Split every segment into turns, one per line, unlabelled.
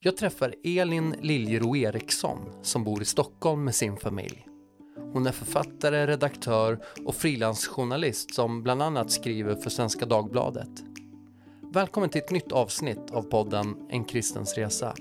Jag träffar Elin Liljero Eriksson som bor i Stockholm med sin familj. Hon är författare, redaktör och frilansjournalist som bland annat skriver för Svenska Dagbladet. Välkommen till ett nytt avsnitt av podden En kristens resa.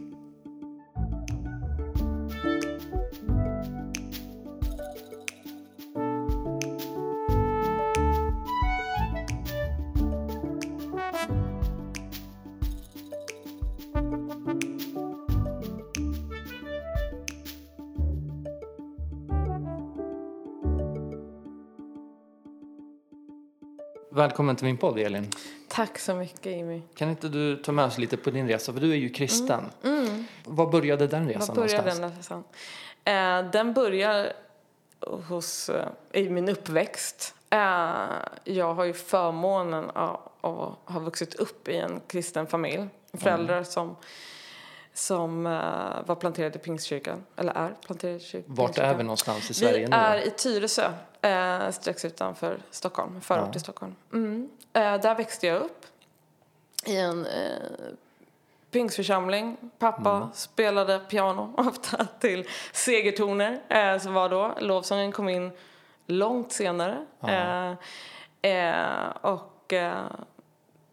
Välkommen till min podd Elin.
Tack så mycket Jimmy.
Kan inte du ta med oss lite på din resa? För du är ju kristen. Mm. Var började den resan
Var började någonstans? den resan? Eh, den börjar hos, eh, i min uppväxt. Eh, jag har ju förmånen av att ha vuxit upp i en kristen familj. Föräldrar mm. som som uh, var planterade i Pingstkyrkan, eller är planterade i kyrkan.
Vart är vi någonstans i Sverige
vi nu? Vi är i Tyresö, uh, strax utanför Stockholm, förort ja. till Stockholm. Mm. Uh, där växte jag upp i en uh, pingstförsamling. Pappa mm. spelade piano ofta till segertoner, uh, som var då. Lovsången kom in långt senare. och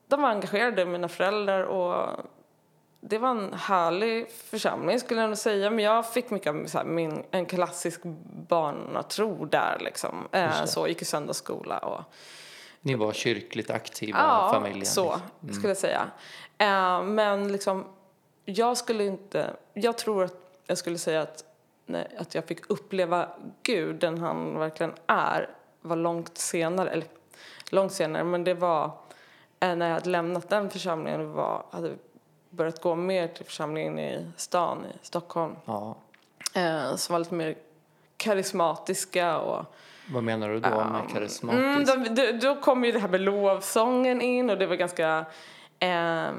de var engagerade, mina föräldrar, och det var en härlig församling skulle jag nog säga. Men jag fick mycket av så här, min, en klassisk barnatro där liksom. Eh, så gick i söndagsskola och...
Ni var kyrkligt aktiva
ja,
familjen? Ja,
så mm. skulle jag säga. Eh, men liksom, jag skulle inte... Jag tror att jag skulle säga att, nej, att jag fick uppleva Gud, den han verkligen är, var långt senare. Eller långt senare, men det var eh, när jag hade lämnat den församlingen var, hade börjat gå mer till församlingen i stan i Stockholm. Ja. Eh, som var lite mer karismatiska och
vad menar du då um, med karismatisk?
Mm, då, då kom ju det här med lovsången in och det var ganska eh,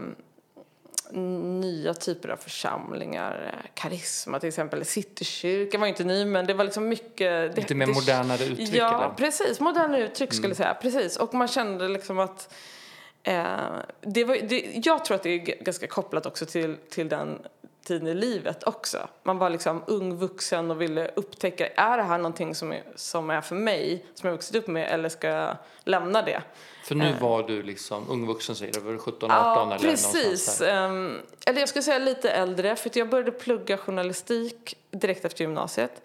nya typer av församlingar. Karisma till exempel. Citykyrkan var ju inte ny men det var liksom mycket...
Lite mer modernare uttryck?
Ja, eller? precis. Modernare uttryck skulle jag mm. säga. Precis. Och man kände liksom att Eh, det var, det, jag tror att det är ganska kopplat också till, till den tiden i livet också. Man var liksom ung vuxen och ville upptäcka, är det här någonting som är, som är för mig, som jag har vuxit upp med, eller ska jag lämna det?
För nu eh. var du liksom ung vuxen säger du, var du 17, 18
ja, eller precis. Um, eller jag skulle säga lite äldre, för jag började plugga journalistik direkt efter gymnasiet.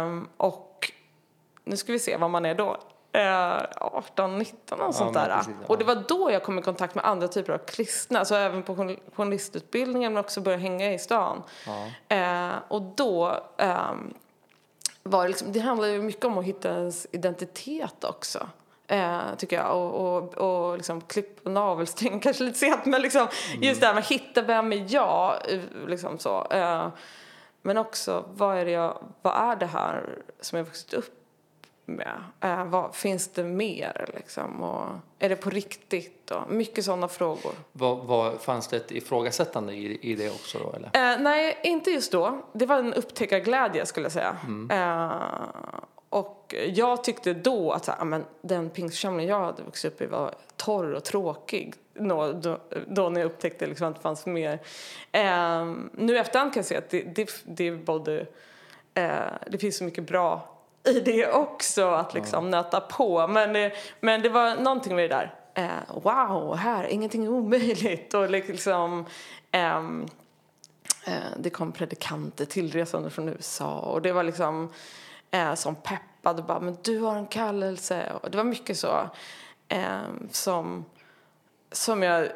Um, och nu ska vi se vad man är då. 18, 19 och ja, sånt där. Precis, ja. Och det var då jag kom i kontakt med andra typer av kristna, alltså även på journalistutbildningen men också började hänga i stan. Ja. Eh, och då eh, var det liksom, det handlade ju mycket om att hitta ens identitet också. Eh, tycker jag. Och, och, och liksom klipp och navelsträng kanske lite sent men liksom mm. just det här med att hitta vem är jag, liksom så. Eh, men också vad är det jag, vad är det här som jag vuxit upp med? Eh, vad, finns det mer liksom? Och är det på riktigt? Och mycket sådana frågor.
Vad, vad, fanns det ett ifrågasättande i, i det också då? Eller?
Eh, nej, inte just då. Det var en upptäckarglädje skulle jag säga. Mm. Eh, och jag tyckte då att så här, men den pingstförsamling jag hade vuxit upp i var torr och tråkig. Då, då, då när jag upptäckte liksom att det fanns mer. Eh, nu efterhand kan jag säga att det, det, det både eh, det finns så mycket bra i det också, att liksom ja. nöta på. Men det, men det var någonting med det där, eh, wow, här, ingenting är omöjligt. Och liksom, ehm, eh, det kom predikanter tillresande från USA och det var liksom eh, som peppade bara, men du har en kallelse. Och det var mycket så ehm, som som jag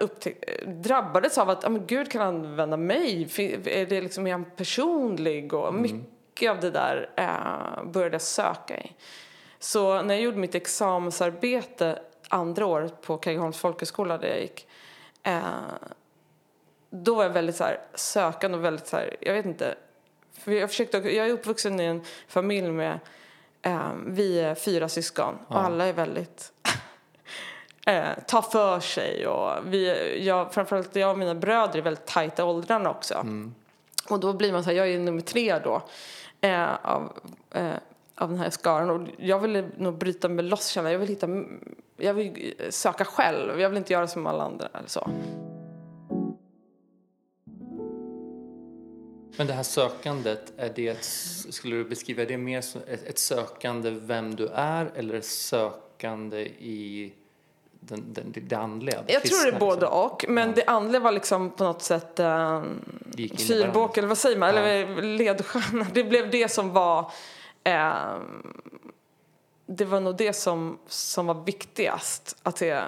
drabbades av att ah, men Gud kan använda mig. Är, det liksom, är han personlig? Och mycket mycket av det där eh, började jag söka i. Så när jag gjorde mitt examensarbete andra året på Kaggeholms folkhögskola där jag gick eh, då var jag väldigt så här, sökande och väldigt så här, jag vet inte. För jag, försökte, jag är uppvuxen i en familj med, eh, vi är fyra syskon och alla är väldigt eh, tar för sig och vi, jag, framförallt jag och mina bröder är väldigt tajta åldrarna också. Mm. Och då blir man så här, jag är nummer tre då eh, av, eh, av den här skaran. Och jag ville nog bryta mig loss, känna. Jag vill, hitta, jag vill söka själv. Jag vill inte göra som alla andra. Eller så.
Men det här sökandet, är det, ett- skulle du beskriva det mer som ett, ett sökande vem du är eller ett sökande i den, den, det andliga? det
Jag tror det är
kristna,
både
liksom?
och. Men det andliga var liksom på något sätt eh, fyrbåk, eller vad säger man? Eller ledstjärna. Det blev det som var... Eh, det var nog det som, som var viktigast. Att det,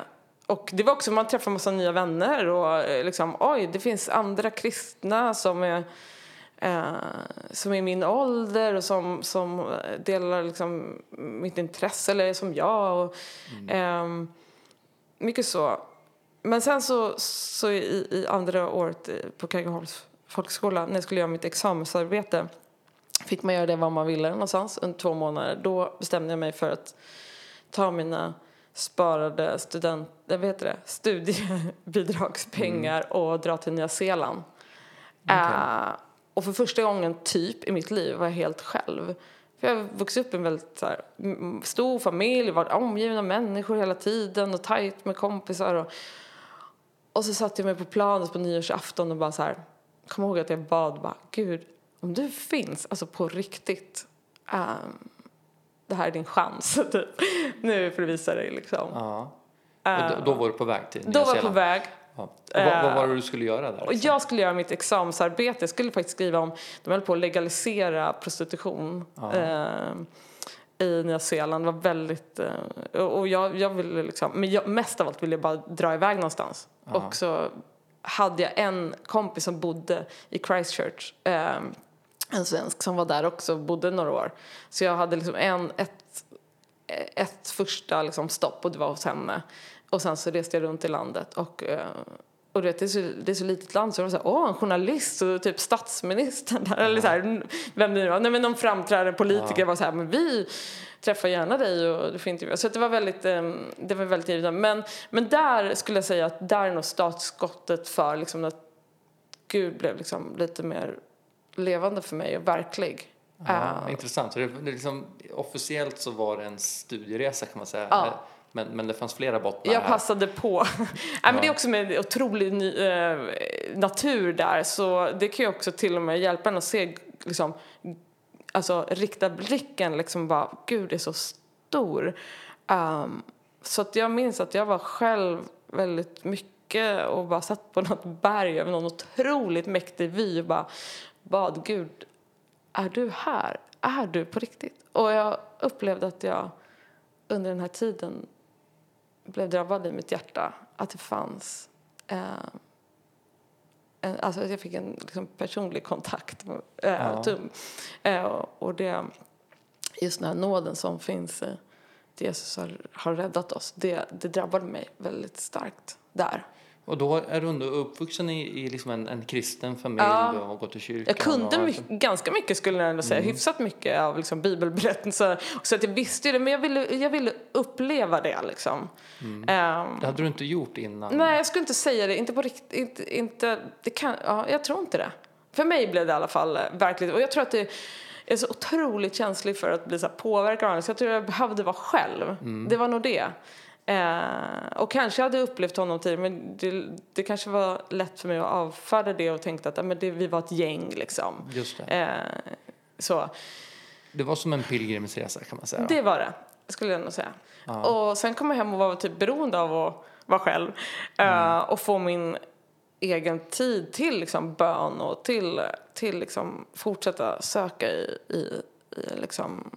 och det var också, man träffade massa nya vänner och eh, liksom, oj, det finns andra kristna som är eh, som är min ålder och som, som delar liksom mitt intresse eller som jag. Och, ehm, mycket så. Men sen så, så i, i andra året i- på Kaggeholms folkhögskola, när jag skulle göra mitt examensarbete, fick man göra det var man ville någonstans under två månader. Då bestämde jag mig för att ta mina sparade student, eh, vad heter det, studiebidragspengar och dra till Nya Zeeland. Eh, och för första gången typ i mitt liv var jag helt själv. För jag har vuxit upp i en väldigt här, stor familj, varit omgiven av människor hela tiden och tajt med kompisar. Och, och så satte jag mig på planet på nyårsafton och bara så här, kom ihåg att jag bad bara, Gud, om du finns, alltså på riktigt, ehm, det här är din chans. typ. Nu får du visa dig liksom.
Ja. Då, då var du på väg till Nya
Då var jag på väg.
Ja. Vad, vad var det du skulle göra där? Liksom?
jag skulle göra mitt examensarbete. Jag skulle faktiskt skriva om, de höll på att legalisera prostitution eh, i Nya Zeeland. Det var väldigt, eh, och jag, jag ville liksom, men jag, mest av allt ville jag bara dra iväg någonstans. Och så hade jag en kompis som bodde i Christchurch. Eh, en svensk som var där också, bodde några år. Så jag hade liksom en, ett, ett första liksom stopp och det var hos henne. Och sen så reste jag runt i landet och eh, och det är så, det är så litet land så så här, åh en journalist och typ statsministern där, eller så här, vem det nu var, nej men någon framträdande politiker var så här, men vi träffar gärna dig och du får intervjua. Så det var väldigt, eh, det var väldigt givande. Men, men där skulle jag säga att där är nog startskottet för liksom att Gud blev liksom lite mer levande för mig och verklig.
Ja, intressant. Så det, det är liksom, officiellt så var det en studieresa kan man säga.
Ja.
Men, men det fanns flera bottnar
Jag
här.
passade på. Nej, men det är också med otrolig ny, eh, natur där så det kan ju också till och med hjälpa en att se liksom, alltså rikta blicken liksom bara, gud det är så stor. Ehm, så att jag minns att jag var själv väldigt mycket och bara satt på något berg över någon otroligt mäktig vy och bara bad Gud, är du här? Är du på riktigt? Och jag upplevde att jag under den här tiden blev drabbad i mitt hjärta att det fanns eh, en, alltså att jag fick en liksom, personlig kontakt med eh,
Ja.
Tum. Eh, och- det, just den här nåden som finns i Jesus har, har räddat oss, det, det drabbade mig väldigt starkt där.
Och då är du ändå uppvuxen i, i liksom en, en kristen familj
Ja.
och gått i kyrkan.
Jag kunde
och,
my- ganska mycket skulle jag ändå säga, hyfsat mycket av liksom, bibelberättelser. Så att jag visste det, men jag ville, jag ville uppleva det liksom. Ehm,
Det hade du inte gjort innan?
Nej, jag skulle inte säga det. Inte på riktigt. Inte, inte, det kan, ja, jag tror inte det. För mig blev det i alla fall eh, verkligt. Och jag tror att det är så otroligt känslig för att bli så påverkad av andra. Så jag tror jag behövde vara själv. Det var nog det. Eh, och kanske hade jag upplevt honom tidigare men det, det kanske var lätt för mig att avfärda det och tänkte att ja, men det, vi var ett gäng liksom.
Just det.
Eh, så.
Det var som en pilgrimsresa kan man säga.
Det var det, skulle jag nog säga. Och sen kom jag hem och var typ beroende av att vara själv. eh, och få min egen tid till liksom bön och till, till liksom fortsätta söka i, i, i liksom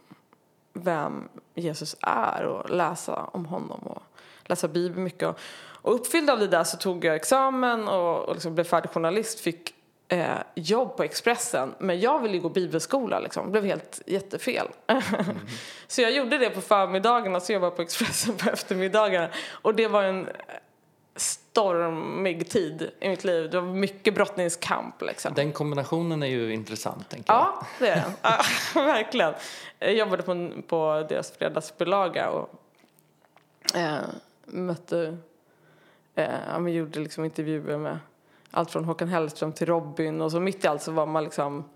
vem Jesus är och läsa om honom och läsa Bibeln mycket. Och, och uppfylld av det där så tog jag examen och, och liksom blev färdig journalist, fick eh, jobb på Expressen. Men jag ville ju gå bibelskola liksom. Det blev helt jättefel. så jag gjorde det på förmiddagarna så jobbade jag på Expressen på eftermiddagarna. Och det var en stormig tid i mitt liv. Det var mycket brottningskamp liksom.
Den kombinationen är ju intressant tänker jag.
Ja, det är den. Ja, verkligen. Jag jobbade på, på deras fredagsbilaga och eh, mötte, eh, ja, men gjorde liksom intervjuer med allt från Håkan Hellström till Robin och så mitt i allt så var man liksom,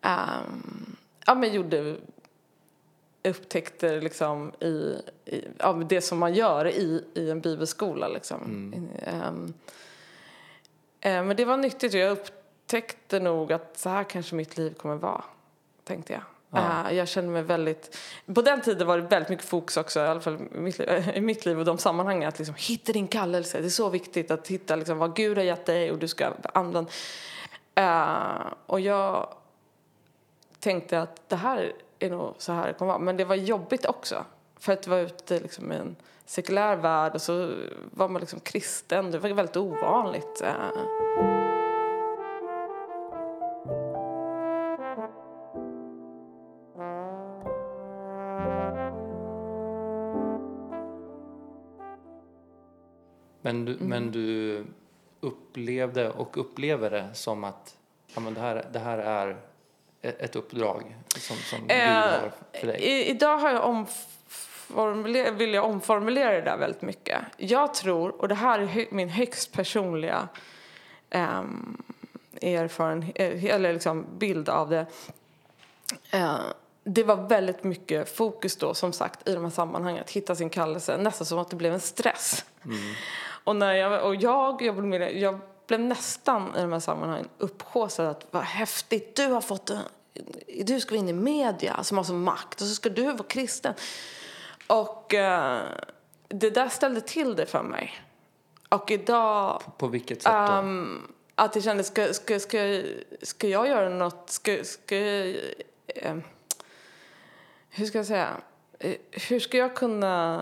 ehm, ja men gjorde upptäckter liksom i, i men det som man gör i, i en bibelskola liksom. Ehm, Eh, Men det var nyttigt jag upptäckte nog att så här kanske mitt liv kommer vara, tänkte jag. Ja. Uh, jag kände mig väldigt... På den tiden var det väldigt mycket fokus också, i alla fall i mitt, i mitt liv och de sammanhangen, att liksom hitta din kallelse. Det är så viktigt att hitta liksom vad Gud har gett dig och du ska använda. Uh, och jag tänkte att det här är nog så här det kommer vara. Men det var jobbigt också. För att vara ute liksom, i en sekulär värld och så var man liksom kristen. Det var väldigt ovanligt.
Men du, mm. men du upplevde och upplever det som att ja, men det, här, det här är ett uppdrag som, som eh, Gud har för dig?
I, idag har jag omformuler, vill jag omformulera det där väldigt mycket. Jag tror, och det här är min högst personliga um, erfarenhet, eller liksom bild av det. Uh, det var väldigt mycket fokus då, som sagt, i de här sammanhangen. Att hitta sin kallelse, nästan som att det blev en stress. Mm. Och, när jag, och jag, jag, blev, jag blev nästan i de här sammanhangen upphaussad att vad häftigt, du har fått du ska in i media som har sån makt och så ska du vara kristen. Och uh, det där ställde till det för mig. Och idag...
På, på vilket sätt då? Um,
att jag kände, ska, ska, ska, ska jag göra något, ska, ska jag, uh, hur ska jag säga, hur ska jag kunna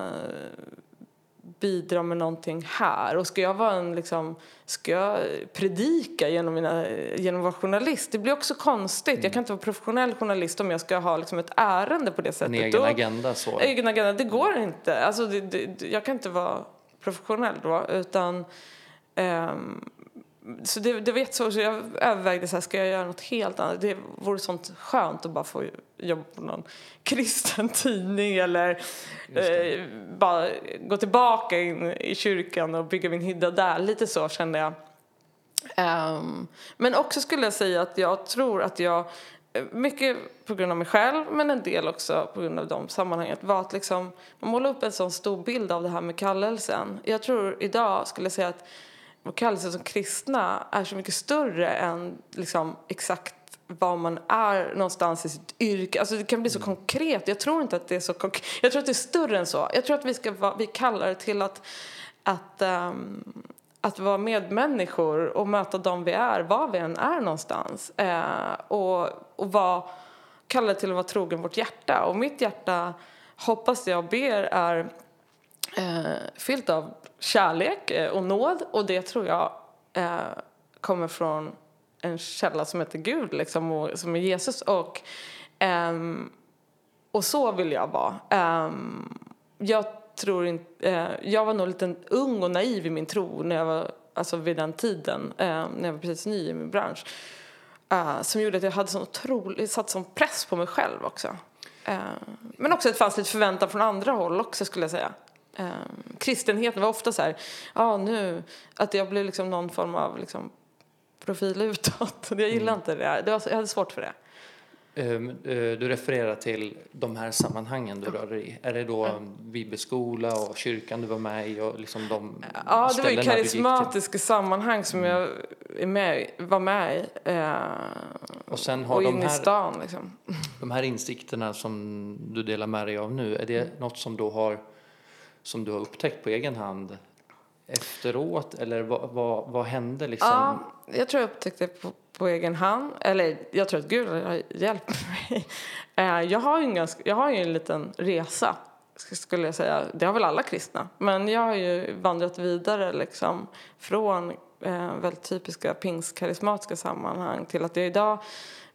bidra med någonting här? Och ska jag vara en liksom, ska jag predika genom, mina, genom att vara journalist? Det blir också konstigt. Mm. Jag kan inte vara professionell journalist om jag ska ha liksom ett ärende på det sättet.
En egen då, agenda så?
Egen agenda, det går inte. Alltså, det, det, jag kan inte vara professionell då, utan um, så det, det var jättesvårt. Så jag övervägde så här, ska jag göra något helt annat. Det vore sånt skönt att bara få jobba på någon kristen tidning eller eh, bara gå tillbaka in i kyrkan och bygga min hydda där. Lite så kände jag. Um, men också skulle jag säga att jag tror att jag, mycket på grund av mig själv men en del också på grund av de sammanhanget, var att liksom, man målar upp en sån stor bild av det här med kallelsen. Jag tror idag skulle jag säga att vår kallelse som kristna är så mycket större än liksom, exakt var man är någonstans i sitt yrke. Alltså det kan bli så mm. konkret. Jag tror inte att det är så konkret. Jag tror att det är större än så. Jag tror att vi ska vara, vi kallar det till att, att, um, att vara medmänniskor och möta dem vi är, var vi än är någonstans. Uh, och, och vara, kallar det till att vara trogen vårt hjärta. Och mitt hjärta, hoppas jag och ber, är eh, fyllt av kärlek eh, och nåd och det tror jag eh, kommer från en källa som heter Gud, liksom, och, som är Jesus. Och, um, och så vill jag vara. Um, jag tror inte... Uh, jag var nog lite ung och naiv i min tro när jag var, alltså vid den tiden, uh, när jag var precis ny i min bransch. Uh, som gjorde att jag hade sån otrolig, satt sån press på mig själv också. Uh, men också att det fanns lite förväntan från andra håll också skulle jag säga eh, kristenheten var ofta så här, ja nu, att jag blev liksom någon form av liksom, profil utåt. Jag gillade mm. inte det. det var, jag hade svårt för det.
Ehm, eh, du refererar till de här sammanhangen du rör dig i. Är det då mm. bibelskola och kyrkan du var med i? Och liksom de
ja, det var ju karismatiska sammanhang som mm. jag med, var med i. Eh, och sen har och de här, stan liksom.
De här insikterna som du delar med dig av nu, är det mm. något som då har som du har upptäckt på egen hand efteråt? Eller vad, vad, vad hände liksom?
Ja, jag tror jag upptäckte det på, på egen hand. Eller jag tror att Gud har hjälpt mig. Eh, jag har ju en, ganska, jag har ju en liten resa, skulle jag säga. Det har väl alla kristna. Men jag har ju vandrat vidare liksom från eh, väldigt typiska pingstkarismatiska sammanhang till att jag idag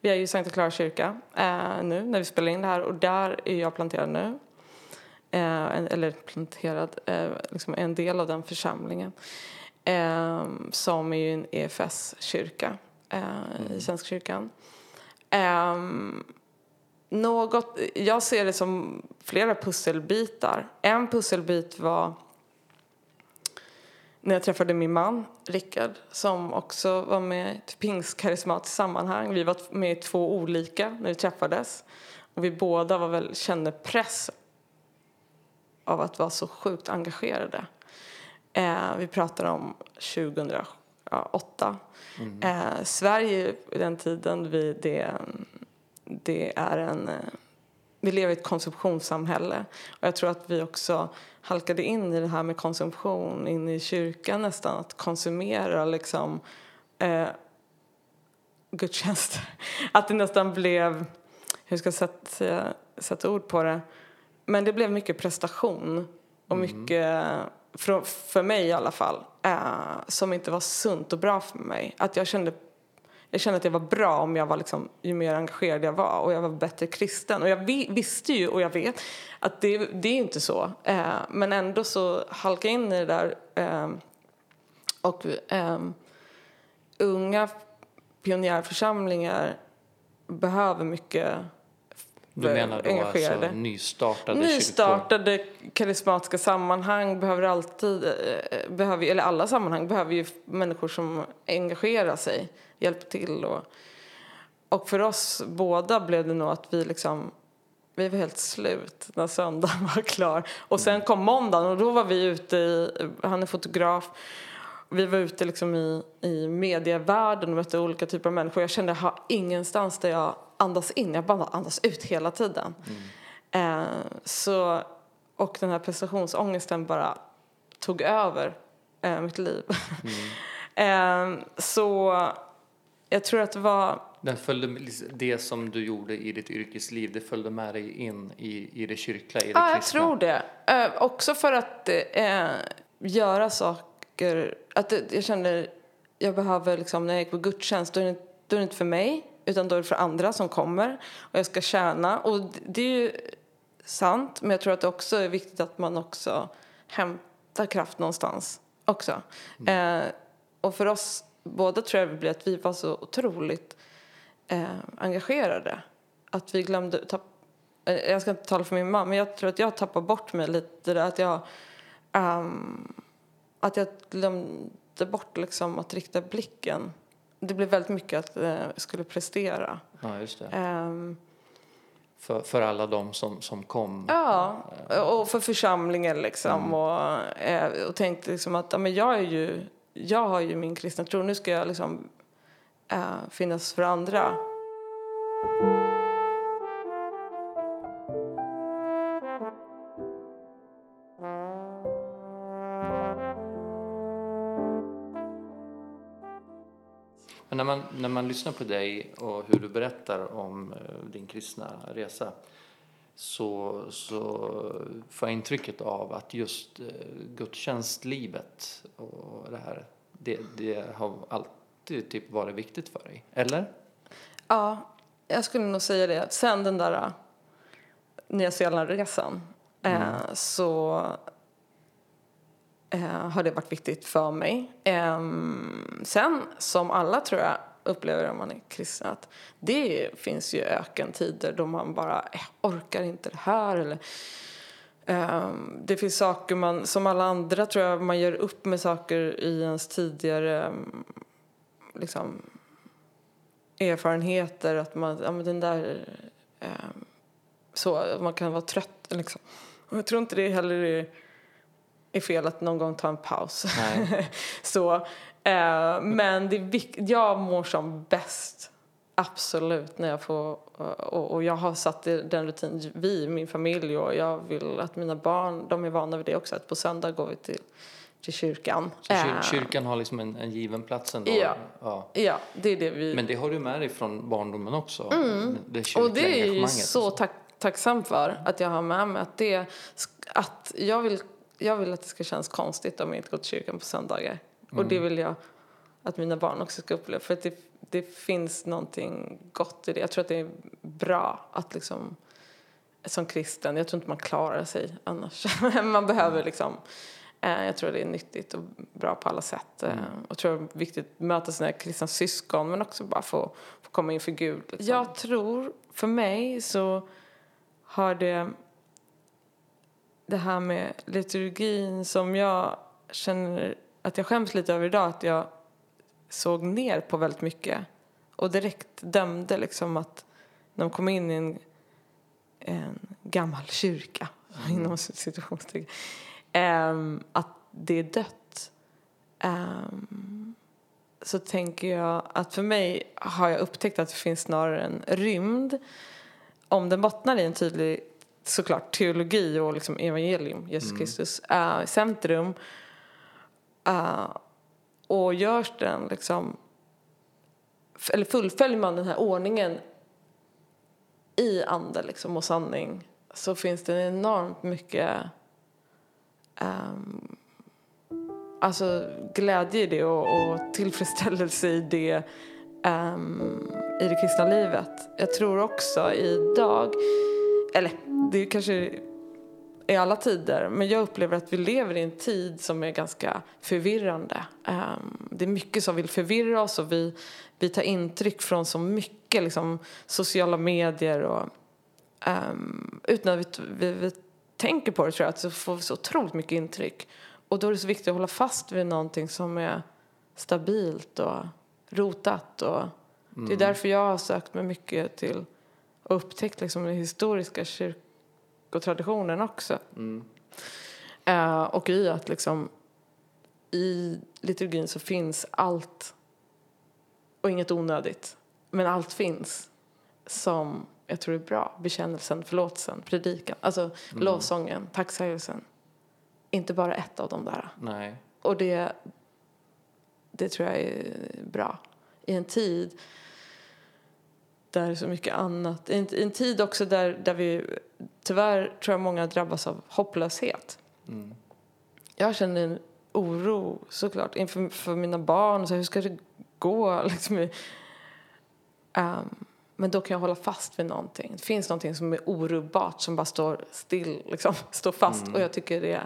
vi är ju i Sankta Clara kyrka eh, nu när vi spelar in det här och där är jag planterad nu. Eh, eller planterad, eh, liksom en del av den församlingen eh, som är ju en EFS-kyrka mm. i Svenska kyrkan. något, jag ser det som flera pusselbitar. En pusselbit var när jag träffade min man, Rickard, som också var med i ett pingstkarismatiskt sammanhang. Vi var med i två olika när vi träffades. Och vi båda var väl, kände press av att vara så sjukt engagerade. Eh, vi pratar om 2007 ja, åtta. Eh, Sverige i den tiden, vi, det, det är en... Vi lever i ett konsumtionssamhälle. Och jag tror att vi också halkade in i det här med konsumtion, in i kyrkan nästan. Att konsumera liksom eh, gudstjänster. Att det nästan blev, hur ska jag sätta, sätta ord på det? Men det blev mycket prestation och mycket, för, för mig i alla fall, eh, som inte var sunt och bra för mig. Att jag kände, jag kände att jag var bra om jag var liksom, ju mer engagerad jag var och jag var bättre kristen. Och jag vi, visste ju och jag vet att det, det är inte så. Eh, men ändå så halkade jag in i det där eh, och ehm, unga pionjärförsamlingar behöver mycket
Du menar då
engagerade.
alltså nystartade kyrkor?
Nystartade karismatiska sammanhang behöver alltid, eh, behöver, eller alla sammanhang behöver ju människor som engagerar sig, hjälper till och, och för oss båda blev det nog att vi liksom vi var helt slut när söndagen var klar. Och sen kom måndagen och då var vi ute i, han är fotograf, vi var ute liksom i, i medievärlden och mötte olika typer av människor. Jag kände att jag har ingenstans där jag andas in, jag bara andas ut hela tiden. Eh, så, och den här prestationsångesten bara tog över eh, mitt liv. eh, så jag tror att det var
Den följde, det som du gjorde i ditt yrkesliv, det följde med dig in i, i det kyrkliga, i det
Ja, jag
kristna?
tror det. Eh, också för att eh, göra saker... Att det, jag kände jag behöver liksom, när jag gick på gudstjänst, då är, det, då är det inte för mig, utan då är det för andra som kommer. Och jag ska tjäna. Och det, är ju sant, men jag tror att det också är viktigt att man också hämtar kraft någonstans också. Eh, och för oss båda tror jag det blev att vi var så otroligt eh, engagerade. Att vi glömde, tapp, eh, jag ska inte tala för min mamma, men jag tror att jag tappar bort mig lite. Att jag, ehm, att jag glömde bort liksom att rikta blicken. Det blev väldigt mycket att eh, jag skulle prestera.
Ja, just det.
Ehm,
För, för alla de som, som kom.
Ja, och för församlingen liksom. Och, eh, och tänkte liksom att ja, men jag, är ju, jag har ju min kristna tro, nu ska jag liksom eh, finnas för andra.
När man, lyssnar på dig och hur du berättar om eh, din kristna resa så, så får jag intrycket av att just eh, gudstjänstlivet och det här, det, det har alltid typ varit viktigt för dig. Eller?
Ja, jag skulle nog säga det. Sen den där uh, Nya Zeeland-resan eh, så eh, har det varit viktigt för mig. Ehm, sen, som alla tror jag upplever om man är kristen, att det finns ju ökentider då man bara eh, orkar inte det här eller ehm, det finns saker man, som alla andra tror jag, man gör upp med saker i ens tidigare mm, liksom, erfarenheter att man, ja men den där, eh, så, man kan vara trött liksom. Och jag tror inte det heller är, är fel att någon gång ta en paus.
Nej.
så, eh, men det är jag mår som bäst, absolut, när jag får, och, och jag har satt det- den rutin, vi, min familj och jag vill att mina barn, de är vana vid det också, att på söndag går vi till, till kyrkan.
Så kyr,
Eh,
kyrkan har liksom en, en given plats ändå?
Ja.
ja.
Ja, det är det vi...
Men det har du med dig från barndomen också? Det
Mm. Och
kyrkliga
det är ju så
och
tack, tacksam för att jag har med mig att det att jag vill, jag vill att det ska kännas konstigt om jag inte går till kyrkan på söndagar. Och det vill jag att mina barn också ska uppleva. För att det, det finns någonting gott i det. Jag tror att det är bra att liksom som kristen, jag tror inte man klarar sig annars. man behöver liksom eh, jag tror det är nyttigt och bra på alla sätt. Eh, och tror det är viktigt att möta sina kristna syskon men också bara få, få komma inför Gud. Liksom. Jag tror, för mig så har det det här med liturgin som jag känner att jag skäms lite över idag, att jag såg ner på väldigt mycket och direkt dömde liksom att när de kom in i en, en gammal kyrka, inom situationstecken, ehm, att det är dött. Ehm, så tänker jag att för mig har jag upptäckt att det finns snarare en rymd om den bottnar i en tydlig såklart teologi och liksom evangelium, Jesus mm. Kristus, uh, centrum. Uh, och görs den liksom, eller fullföljer man den här ordningen i ande liksom och sanning så finns det enormt mycket um, alltså glädje i det och, och tillfredsställelse i det um, i det kristna livet. Jag tror också idag, eller det kanske i alla tider, men jag upplever att vi lever i en tid som är ganska förvirrande. Um, det är mycket som vill förvirra oss och vi, vi tar intryck från så mycket liksom, sociala medier och um, utan att vi, vi, vi, tänker på det tror jag att så får vi så otroligt mycket intryck. Och då är det så viktigt att hålla fast vid någonting som är stabilt och rotat. Och mm. Det är därför jag har sökt mig mycket till och upptäckt liksom den historiska kyrkotraditionen också. Mm. Uh, och i att liksom i liturgin så finns allt och inget onödigt. Men allt finns som jag tror är bra. Bekännelsen, förlåtelsen, predikan, alltså mm. lovsången, tacksägelsen. Inte bara ett av de där.
Nej.
Och det, det tror jag är bra. I en tid där så mycket annat, i en, i en tid också där, där vi tyvärr tror jag många drabbas av hopplöshet. Mm. Jag känner en oro såklart inför för mina barn. Så hur ska det gå? Liksom, um, men då kan jag hålla fast vid någonting. Det finns någonting som är orubbart som bara står still, liksom, står fast. Mm. Och jag tycker det,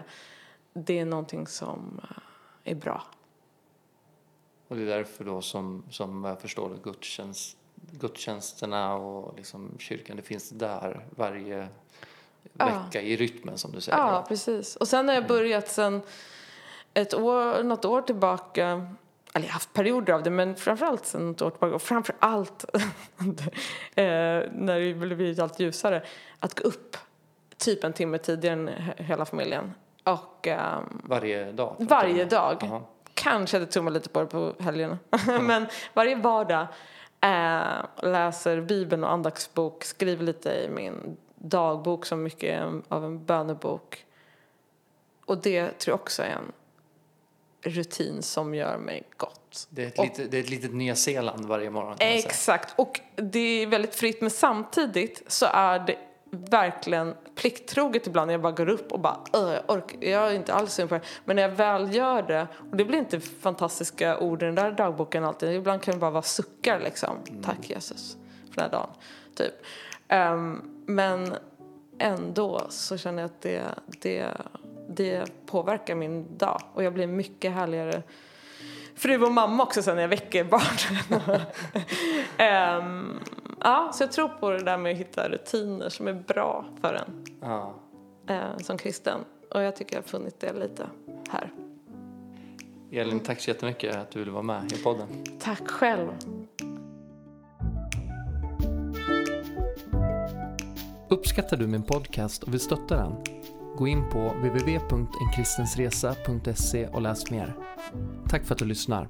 det är någonting som eh, är bra.
Och det är därför då som, som jag förstår det, gudstjänst, gudstjänsterna och liksom kyrkan, det finns där varje vecka ja. i rytmen som du säger.
Ja, precis. Och sen har jag mm. börjat sen ett år, något år tillbaka eller jag har haft perioder av det, men framförallt sen ett år tillbaka och framförallt eh, när det blivit allt ljusare, att gå upp typ en timme tidigare än hela familjen. Och, um,
varje dag?
Varje dag. Uh -huh. Kanske jag tummar lite på det på helgerna. men varje vardag eh, läser Bibeln och andaktsbok, skriver lite i min dagbok som mycket av en bönebok. Och det tror jag också är en rutin som gör mig gott.
Det är ett, och, litet, det är ett litet Nya Zeeland varje morgon.
Exakt, och det är väldigt fritt men samtidigt så är det verkligen plikttroget ibland när jag bara går upp och bara jag, orkar, jag är inte alls sugen på det. Men när jag väl gör det, och det blir inte fantastiska ord i den där dagboken alltid, ibland kan det bara vara suckar liksom. Mm. Tack Jesus för den här dagen, typ. Um, men ändå så känner jag att det, det det påverkar min dag och jag blir mycket härligare fru och mamma också sen när jag väcker barnen. um, ja, så jag tror på det där med att hitta rutiner som är bra för en ja. uh, som kristen. Och jag tycker jag har funnit det lite här.
Elin, tack så jättemycket att du ville vara med i podden.
Tack själv.
Uppskattar du min podcast och vill stötta den? Gå in på www.enkristensresa.se och läs mer. Tack för att du lyssnar.